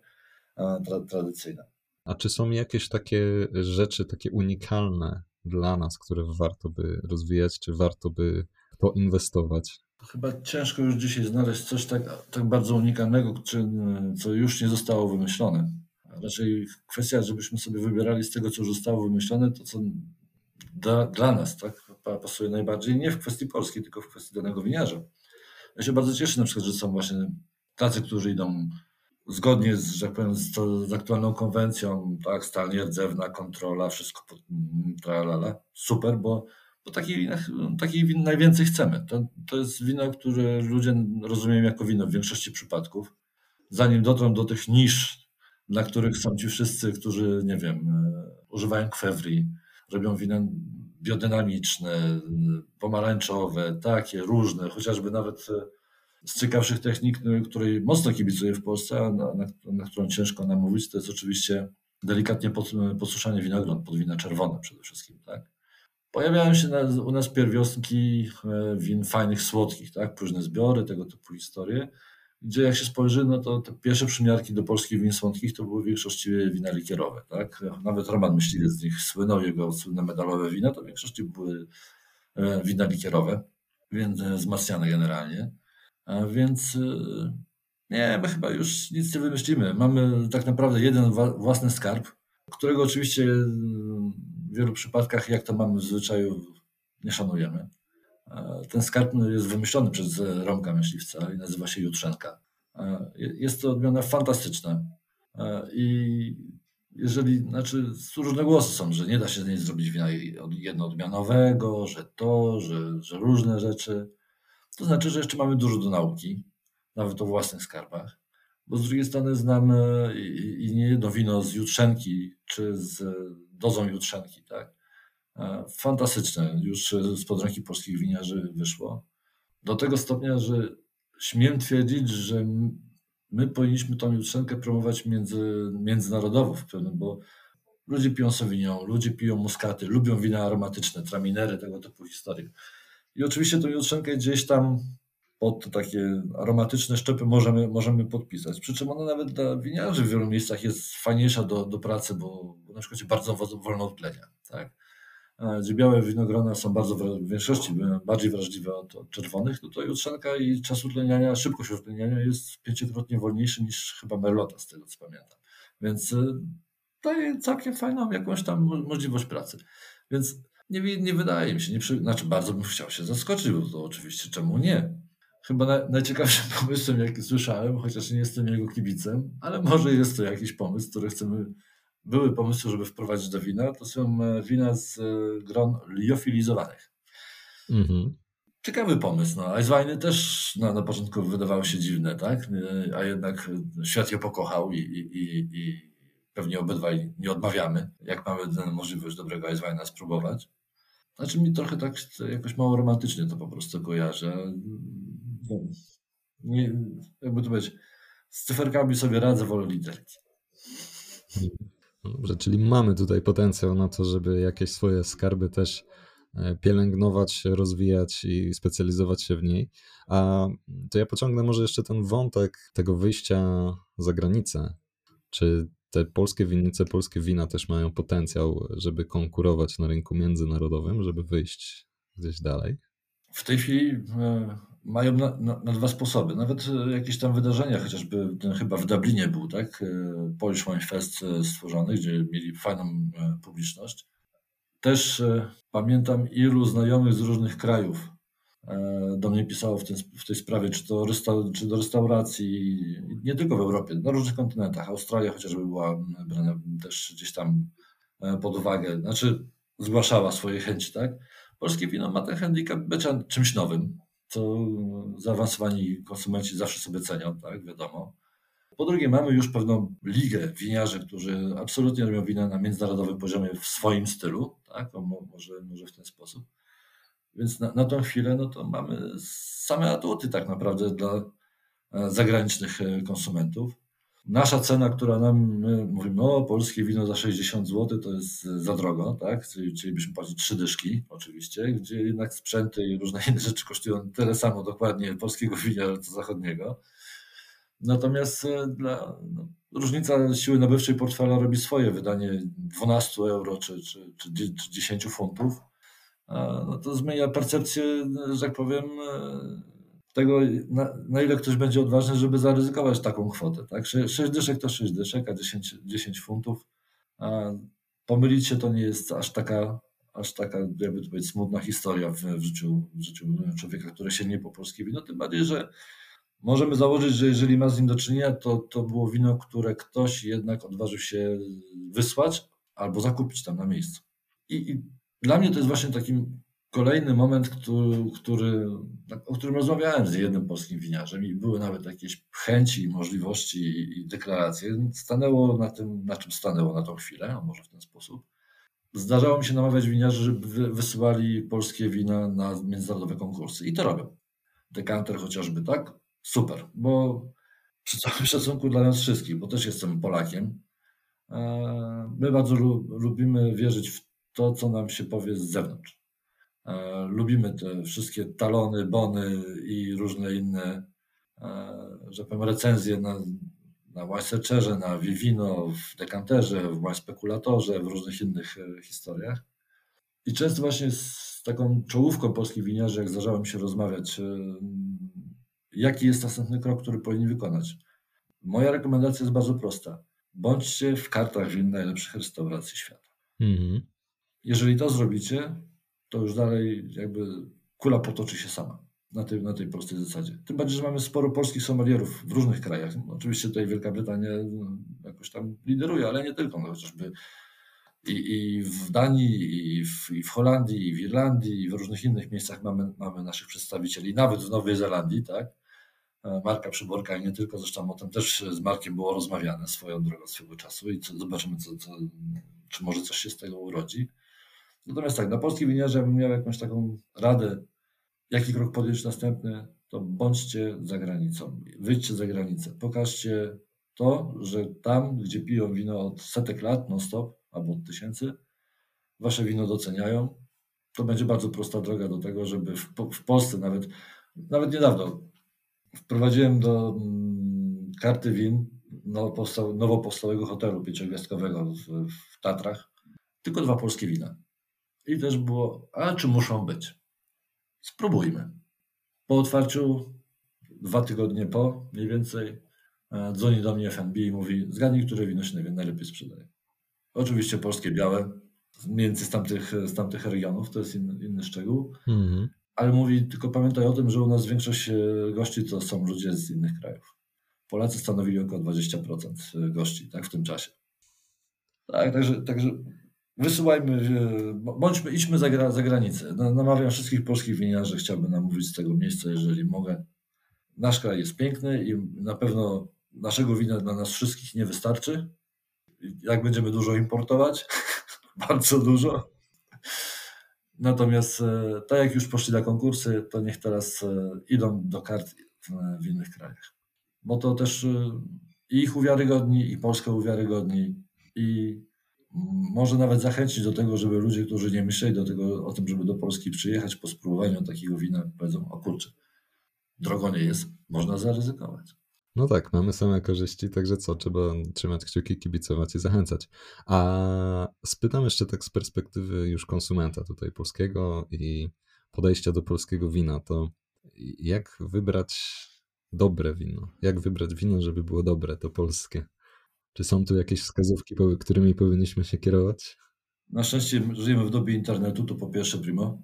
Tra tradycyjna. A czy są jakieś takie rzeczy, takie unikalne dla nas, które warto by rozwijać, czy warto by poinwestować? Chyba ciężko już dzisiaj znaleźć coś tak, tak bardzo unikalnego, czy, co już nie zostało wymyślone. Raczej kwestia, żebyśmy sobie wybierali z tego, co już zostało wymyślone, to co dla, dla nas tak, pasuje najbardziej, nie w kwestii polskiej, tylko w kwestii danego winiarza. Ja się bardzo cieszę na przykład, że są właśnie tacy, którzy idą zgodnie z, że tak powiem, z, z, aktualną konwencją, tak, stalnie rdzewna, kontrola, wszystko tralala, super, bo, bo takich win, takich win najwięcej chcemy. To, to jest wino, które ludzie rozumieją jako wino w większości przypadków. Zanim dotrą do tych nisz, dla których są ci wszyscy, którzy, nie wiem, e, używają kwewri, robią wina biodynamiczne, pomarańczowe, takie, różne, chociażby nawet e, z ciekawszych technik, no, której mocno kibicuję w Polsce, a na, na, na którą ciężko namówić, to jest oczywiście delikatnie pod, podsuszanie winogron pod wina czerwone przede wszystkim. Tak? Pojawiają się u nas pierwiostki e, win fajnych, słodkich, tak? próżne zbiory, tego typu historie, gdzie jak się spojrzy, no to te pierwsze przymiarki do polskich win słodkich to były w większości wina likierowe. Tak? Nawet Roman Myśliwiec z nich słynął, jego słynne medalowe wina, to w większości były e, wina likierowe, więc e, wzmacniane generalnie. A więc nie, my chyba już nic nie wymyślimy. Mamy tak naprawdę jeden własny skarb, którego oczywiście w wielu przypadkach, jak to mamy w zwyczaju, nie szanujemy. Ten skarb jest wymyślony przez Romka Myśliwca i nazywa się Jutrzenka. Jest to odmiana fantastyczna. I jeżeli, znaczy, różne głosy są, że nie da się z niej zrobić wina jednoodmianowego, że to, że, że różne rzeczy. To znaczy, że jeszcze mamy dużo do nauki, nawet o własnych skarbach, bo z drugiej strony znamy i, i nie jedno wino z jutrzenki, czy z dozą jutrzenki, tak? E, fantastyczne, już z pod ręki polskich winiarzy wyszło. Do tego stopnia, że śmiem twierdzić, że my powinniśmy tą jutrzenkę promować między, międzynarodowo w pewnym, bo ludzie piją Sauvignon, ludzie piją muskaty, lubią wina aromatyczne, traminery, tego typu historie. I oczywiście tą jutrzenkę gdzieś tam pod takie aromatyczne szczepy możemy, możemy podpisać. Przy czym ona nawet dla winiarzy w wielu miejscach jest fajniejsza do, do pracy, bo, na przykład jest bardzo wolno od tlenia. Tak? Gdzie białe winogrona są bardzo w większości bardziej wrażliwe od, od czerwonych, no to jutrzenka i czas utleniania, szybkość utleniania jest pięciokrotnie wolniejszy niż chyba merlota, z tego co pamiętam. Więc y, daje całkiem fajną jakąś tam możliwość pracy. Więc nie, nie wydaje mi się, nie przy, znaczy bardzo bym chciał się zaskoczyć, bo to oczywiście czemu nie. Chyba na, najciekawszym *laughs* pomysłem, jaki słyszałem, chociaż nie jestem jego kibicem, ale może jest to jakiś pomysł, który chcemy, były pomysły, żeby wprowadzić do wina, to są e, wina z e, gron liofilizowanych. Mhm. Ciekawy pomysł. No. Eisweiny też na, na początku wydawały się dziwne, tak? E, a jednak świat je pokochał i, i, i, i pewnie obydwaj nie odmawiamy, jak mamy tę możliwość dobrego Eisweina spróbować. Znaczy mi trochę tak jakoś mało romantycznie to po prostu kojarzę. Nie, jakby to powiedzieć, z cyferkami sobie radzę, wolę literki. Dobrze, czyli mamy tutaj potencjał na to, żeby jakieś swoje skarby też e, pielęgnować, rozwijać i specjalizować się w niej. A to ja pociągnę może jeszcze ten wątek tego wyjścia za granicę. Czy te polskie winnice, polskie wina też mają potencjał, żeby konkurować na rynku międzynarodowym, żeby wyjść gdzieś dalej? W tej chwili e, mają na, na, na, dwa sposoby. Nawet e, jakieś tam wydarzenia, chociażby ten chyba w Dublinie był, tak? E, Polish Wine Fest stworzony, gdzie mieli fajną publiczność. Też pamiętam ilu znajomych z różnych krajów do mnie pisało w, ten, w tej sprawie, czy, to czy do restauracji, nie tylko w Europie, na różnych kontynentach. Australia chociażby była brana też gdzieś tam pod uwagę, znaczy zgłaszała swoje chęci, tak? Polskie wino ma ten handicap bycia czymś nowym, co zaawansowani konsumenci zawsze sobie cenią, tak, wiadomo. Po drugie, mamy już pewną ligę winiarzy, którzy absolutnie robią wina na międzynarodowym poziomie w swoim stylu, tak, o, może, może w ten sposób. Więc na, na tą chwilę no to mamy same atuty tak naprawdę dla e, zagranicznych e, konsumentów. Nasza cena, która nam, my mówimy, o polskie wino za 60 zł to jest za drogo, tak? Czyli chcielibyśmy płacić trzy dyszki oczywiście, gdzie jednak sprzęty i różne *laughs* inne rzeczy kosztują tyle samo dokładnie polskiego wina co zachodniego. Natomiast e, dla, no, różnica siły nabywczej portfela robi swoje wydanie 12 euro czy, czy, czy, czy 10 funtów. No to zmienia percepcję, że tak powiem, e, tego, na, na, ile ktoś będzie odważny, żeby zaryzykować taką kwotę. Tak? 6 dyszek to 6 dyszek, a 10, 10 funtów. A pomylić się to nie jest aż taka, aż taka jakby to smutna historia w, w, życiu, w życiu człowieka, który sięgnie po polskie wino. Tym bardziej, że możemy założyć, że jeżeli ma z nim do czynienia, to, to było wino, które ktoś jednak odważył się wysłać albo zakupić tam na miejscu. I, i dla mnie to jest właśnie takim kolejny moment, który, który, o którym rozmawiałem z jednym polskim winiarzem i były nawet jakieś chęci, możliwości i deklaracje. Stanęło na tym, na czym stanęło na tą chwilę, a może w ten sposób. Zdarzało mi się namawiać winiarzy, żeby wysyłali polskie wina na międzynarodowe konkursy i to robią. Dekanter chociażby, tak? Super, bo przy całym szacunku dla nas wszystkich, bo też jestem Polakiem, e, my bardzo lubimy wierzyć w to, co nam się powie z zewnątrz. E, lubimy te wszystkie talony, bony i różne inne, e, że powiem, recenzje na, na Wine na Vivino, w Dekanterze, w Spekulatorze, w różnych innych e, historiach. I często właśnie z taką czołówką polskich winiarzy, jak zdarzało mi się rozmawiać, jaki jest następny krok, który powinni wykonać. Moja rekomendacja jest bardzo prosta. Bądźcie w kartach win najlepszych restauracji świata. Mhm. Jeżeli to zrobicie, to już dalej jakby kula potoczy się sama na tej, na tej prostej zasadzie. Tym bardziej, że mamy sporo polskich sommelierów w różnych krajach. No, oczywiście tutaj Wielka Brytania no, jakoś tam lideruje, ale nie tylko, no, chociażby i, i w Danii, i w, i w, Holandii, i w Irlandii, i w różnych innych miejscach mamy, mamy naszych przedstawicieli, nawet w Nowej Zelandii, tak? Marka Przyborka i nie tylko, zresztą o tym też z Markiem było rozmawiane swoją drogą swego czasu i co, zobaczymy, co, co, czy może coś się z tego urodzi. Natomiast tak, na polskiej winiarze, jakbym miał jakąś taką radę, jaki krok podjąć następny, to bądźcie za granicą, wyjdźcie za granicę, pokażcie to, że tam, gdzie piją wino od setek lat, non-stop, albo od tysięcy, wasze wino doceniają. To będzie bardzo prosta droga do tego, żeby w, w Polsce nawet, nawet niedawno wprowadziłem do mm, karty win nowo, powstał, nowo powstałego hotelu pięciogwiazdkowego w, w Tatrach tylko dwa polskie wina. I też było, a czy muszą być? Spróbujmy. Po otwarciu, dwa tygodnie po, mniej więcej, e, dzwoni do mnie FNB i mówi, zgadnij, które wino się najlepiej sprzedaje. Oczywiście polskie białe, mniej więcej z tamtych, z tamtych regionów, to jest inny, inny szczegół. Mhm. Ale mówi, tylko pamiętaj o tym, że u nas większość e, gości to są ludzie z innych krajów. Polacy stanowili około 20% gości tak, w tym czasie. Tak, także, także Wysyłajmy, bądźmy, idźmy za, za granicę. Namawiam wszystkich polskich winiarzy, chciałbym namówić z tego miejsca, jeżeli mogę. Nasz kraj jest piękny i na pewno naszego wina dla nas wszystkich nie wystarczy. Jak będziemy dużo importować, *laughs* bardzo dużo. Natomiast e, tak jak już poszli na konkursy, to niech teraz e, idą do kart w innych krajach. Bo to też e, i ich uwiarygodni, i Polskę uwiarygodni, i może nawet zachęcić do tego, żeby ludzie, którzy nie myśleli do tego, o tym, żeby do Polski przyjechać po spróbowaniu takiego wina, powiedzą, o kurczę, drogo nie jest, można zaryzykować. No tak, mamy same korzyści, także co, trzeba trzymać kciuki, kibicować i zachęcać. A spytam jeszcze tak z perspektywy już konsumenta tutaj polskiego i podejścia do polskiego wina, to jak wybrać dobre wino? Jak wybrać wino, żeby było dobre, to polskie? Czy są tu jakieś wskazówki, którymi powinniśmy się kierować? Na szczęście żyjemy w dobie internetu, to po pierwsze primo.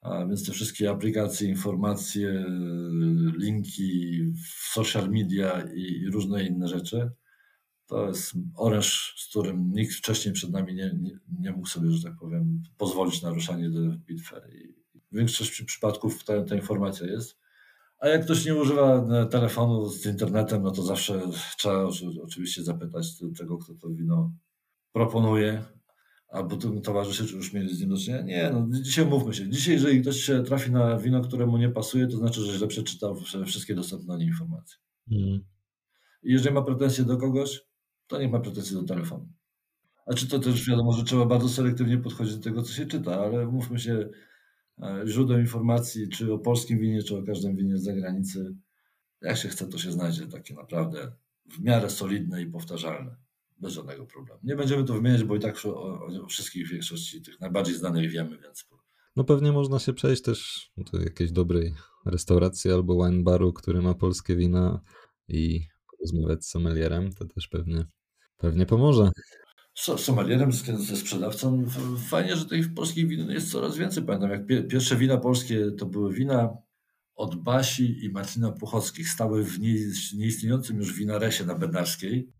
A więc te wszystkie aplikacje, informacje, linki social media i różne inne rzeczy, to jest oręż, z którym nikt wcześniej przed nami nie, nie, nie mógł sobie, że tak powiem, pozwolić na ruszanie do bitwy. I w większości przypadków ta, ta informacja jest. A jak ktoś nie używa e, telefonu z internetem, no to zawsze trzeba oczywiście zapytać tego, kto to wino proponuje, albo towarzyszy, czy już mieli z nim do czynienia. Nie, no dzisiaj mówmy się. Dzisiaj, jeżeli ktoś się trafi na wino, które mu nie pasuje, to znaczy, że źle przeczytał wszystkie dostępne informacje. Mm. I jeżeli ma pretensje do kogoś, to nie ma pretensji do telefonu. A czy to też wiadomo, że trzeba bardzo selektywnie podchodzić do tego, co się czyta, ale mówmy się, źródeł informacji, czy o polskim winie, czy o każdym winie z zagranicy, jak się chce, to się znajdzie takie naprawdę w miarę solidne i powtarzalne bez żadnego problemu. Nie będziemy to wymieniać, bo i tak o, o wszystkich większości tych najbardziej znanych wiemy, więc. No pewnie można się przejść też do jakiejś dobrej restauracji albo wine baru, który ma polskie wina i porozmawiać z sommelierem, to też pewnie, pewnie pomoże. Z sommelierem, ze sprzedawcą. Fajnie, że tych polskich win jest coraz więcej. Pamiętam, jak pierwsze wina polskie to były wina od Basi i Marcina Puchockich. Stały w nieistniejącym już winaresie na Bednarskiej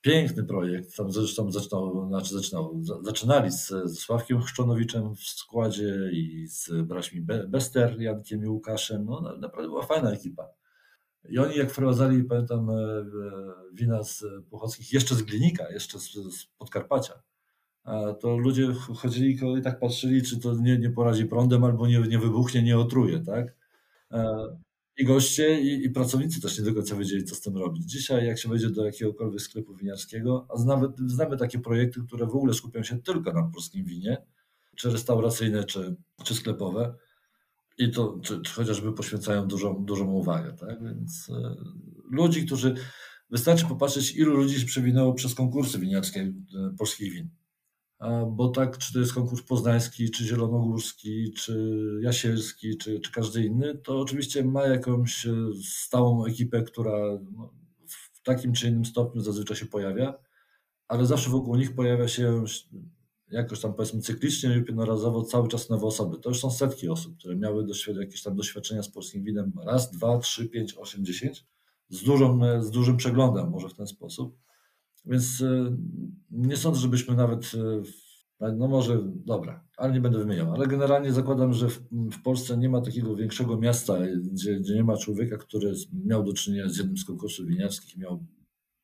piękny projekt. Tam zresztą zaczynał, znaczy zaczynał, zaczynali z, ze Sławkiem Chrzczonowiczem w składzie i z braćmi Bester, Jankiem i Łukaszem. No, naprawdę była fajna ekipa. I oni jak wprowadzali, pamiętam, e, wina z Puchockich, jeszcze z Glinika, jeszcze z, z Podkarpacia, to ludzie chodzili i tak patrzyli, czy to nie, nie poradzi prądem albo nie, nie wybuchnie, nie otruje, tak? E, i goście, i, i, pracownicy też nie do końca wiedzieli, co z tym robić. Dzisiaj, jak się wejdzie do jakiegokolwiek sklepu winiarskiego, a znamy, znamy takie projekty, które w ogóle skupią się tylko na polskim winie, czy restauracyjne, czy, czy sklepowe, i to czy, czy chociażby poświęcają dużą, dużą uwagę. Tak? Więc e, ludzi, którzy. Wystarczy popatrzeć, ilu ludzi się przewinęło przez konkursy winiarskie e, polskich win bo tak, czy to jest konkurs poznański, czy zielonogórski, czy jasielski, czy, czy każdy inny, to oczywiście ma jakąś e, stałą ekipę, która no, w takim czy innym stopniu zazwyczaj się pojawia, ale zawsze wokół nich pojawia się jakoś tam powiedzmy cyklicznie lub jednorazowo cały czas nowe osoby. To już są setki osób, które miały jakieś tam doświadczenia z polskim winem raz, dwa, trzy, pięć, osiem, dziesięć z, z dużym przeglądem może w ten sposób. Więc e, nie sądzę, żebyśmy nawet, e, no może, dobra, ale nie będę wymieniał, ale generalnie zakładam, że w, w Polsce nie ma takiego większego miasta, gdzie, gdzie, nie ma człowieka, który miał do czynienia z jednym z konkursów winiarskich miał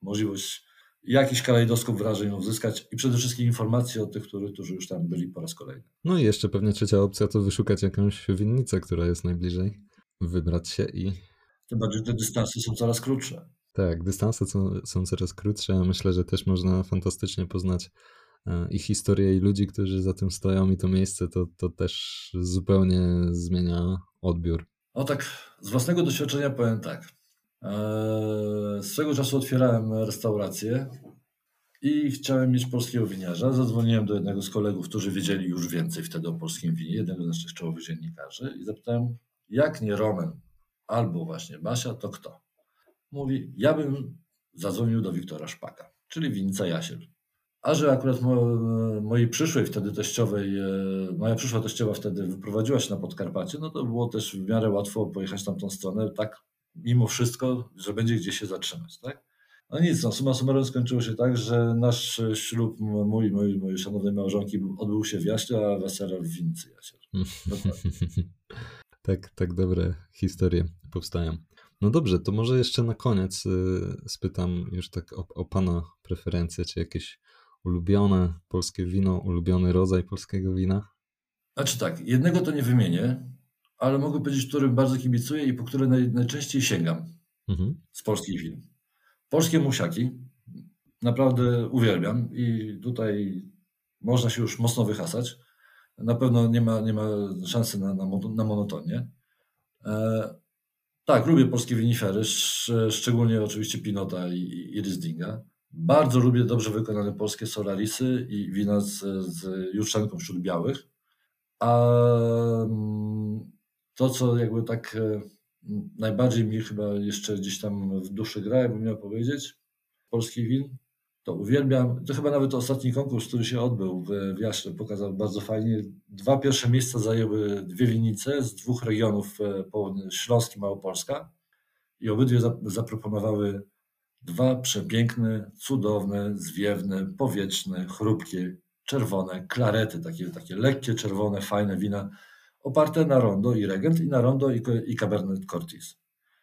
możliwość jakiś kalejdoskop wrażeń uzyskać i przede wszystkim informacje od tych, którzy, którzy już tam byli po raz kolejny. No i jeszcze pewnie trzecia opcja to wyszukać jakąś winnicę, która jest najbliżej, wybrać się i... Tym bardziej te dystanse są coraz krótsze. Tak, dystanse są, są coraz krótsze. Myślę, że też można fantastycznie poznać e, i historię, i ludzi, którzy za tym stoją, i to miejsce to, to też zupełnie zmienia odbiór. O tak, z własnego doświadczenia powiem tak. E, swego czasu otwierałem restaurację i chciałem mieć polskiego winiarza. Zadzwoniłem do jednego z kolegów, którzy wiedzieli już więcej wtedy o polskim winie, jednego z naszych czołowych dziennikarzy i zapytałem, jak nie Roman albo właśnie Basia, to kto? mówi, ja bym zadzwonił do Wiktora Szpaka, czyli winnica Jasiel. A że akurat mo, mojej przyszłej wtedy teściowej, e, moja przyszła teściowa wtedy wyprowadziła się na Podkarpacie, no to było też w miarę łatwo pojechać tam tą stronę, tak mimo wszystko, że będzie gdzie się zatrzymać, tak? No nic, no, suma summarum skończyło się tak, że nasz ślub mój, mój, mojej szanownej małżonki odbył się w Jaśle, a wesele w winnicy Jasiel. *laughs* tak, tak dobre historie powstają. No dobrze, to może jeszcze na koniec y, spytam już tak o, o Pana preferencje, czy jakieś ulubione polskie wino, ulubiony rodzaj polskiego wina? Znaczy tak, jednego to nie wymienię, ale mogę powiedzieć, którym bardzo kibicuję i po które naj, najczęściej sięgam mhm. z polskich win. Polskie musiaki naprawdę uwielbiam i tutaj można się już mocno wyhasać. Na pewno nie ma, nie ma szansy na, na, na monotonię. E, Tak, lubię polskie winifery, szczególnie oczywiście Pinota i, i Rieslinga. Bardzo lubię dobrze wykonane polskie Solarisy i wina z, z jutrzenką wśród białych. A mm, to, co jakby tak e, najbardziej mi chyba jeszcze gdzieś tam w duszy gra, jakbym miał powiedzieć, polskich win, to uwielbiam. To chyba nawet ostatni konkurs, który się odbył w, w Jaśle, pokazał bardzo fajnie. Dwa pierwsze miejsca zajęły dwie winnice z dwóch regionów e, Śląski, Małopolska i obydwie zaproponowały dwa przepiękne, cudowne, zwiewne, powietrzne, chrupkie, czerwone klarety, takie, takie lekkie, czerwone, fajne wina, oparte na Rondo i Regent i na Rondo i, i Cabernet Cortis.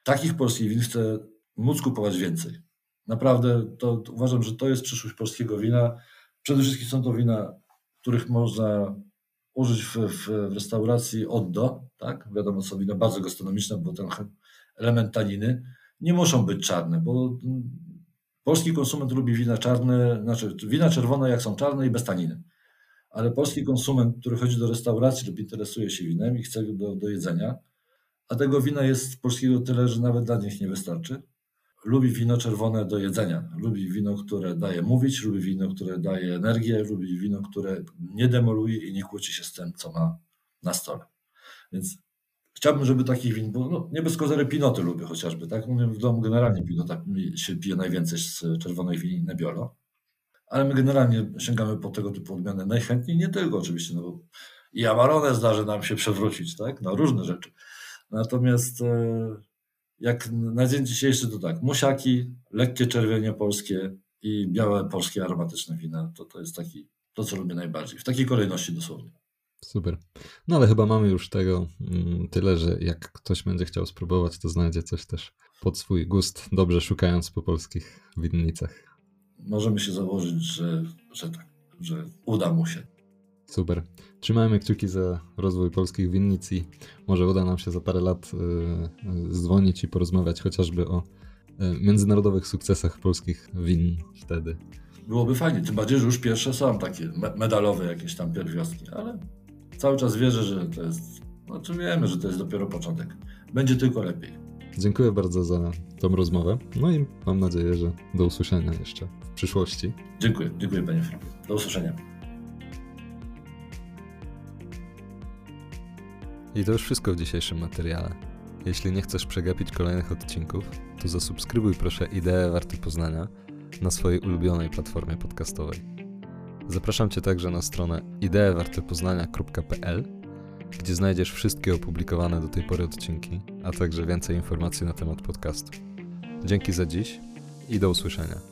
Takich polskich win chcę móc kupować więcej. Naprawdę to, to uważam, że to jest przyszłość polskiego wina. Przede wszystkim są to wina, których można użyć w, w, w restauracji od do, tak? Wiadomo, są wina bardzo gastronomiczne, bo ten element taniny nie muszą być czarne, bo polski konsument lubi wina czarne, znaczy wina czerwone jak są czarne i bez taniny. Ale polski konsument, który chodzi do restauracji lub interesuje się winem i chce do, do jedzenia, a tego wina jest polskiego tyle, że nawet dla nich nie wystarczy, lubi wino czerwone do jedzenia. Lubi wino, które daje mówić, lubi wino, które daje energię, lubi wino, które nie demoluje i nie kłóci się z tym, co ma na stole. Więc chciałbym, żeby takich win było, no, nie bez kozery pinoty lubię chociażby, tak? W domu generalnie pinota się pije najwięcej z czerwonej winy Nebbiolo, ale my generalnie sięgamy po tego typu odmiany najchętniej, nie tylko oczywiście, no bo i Amarone zdarzy nam się przewrócić, tak? Na różne rzeczy. Natomiast e, jak na dzień dzisiejszy to tak, musiaki, lekkie czerwienie polskie i białe polskie aromatyczne wina, to, to jest taki, to co lubię najbardziej. W takiej kolejności dosłownie. Super. No ale chyba mamy już tego mm, tyle, że jak ktoś będzie chciał spróbować, to znajdzie coś też pod swój gust, dobrze szukając po polskich winnicach. Możemy się założyć, że, że tak, że uda mu się. Super. Trzymajmy kciuki za rozwój polskich winnic i może uda nam się za parę lat y, zdzwonić i porozmawiać chociażby o y, międzynarodowych sukcesach polskich win wtedy. Byłoby fajnie, tym bardziej, że już pierwsze są takie medalowe jakieś tam pierwiastki, ale cały czas wierzę, że to jest, znaczy wiemy, że to jest dopiero początek. Będzie tylko lepiej. Dziękuję bardzo za tą rozmowę. No i mam nadzieję, że do usłyszenia jeszcze w przyszłości. Dziękuję, dziękuję panie Filipie. Do usłyszenia. I to już wszystko w dzisiejszym materiale. Jeśli nie chcesz przegapić kolejnych odcinków, to zasubskrybuj proszę Ideę Warty Poznania na swojej ulubionej platformie podcastowej. Zapraszam Cię także na stronę ideewartepoznania.pl, gdzie znajdziesz wszystkie opublikowane do tej pory odcinki, a także więcej informacji na temat podcastu. Dzięki za dziś i do usłyszenia.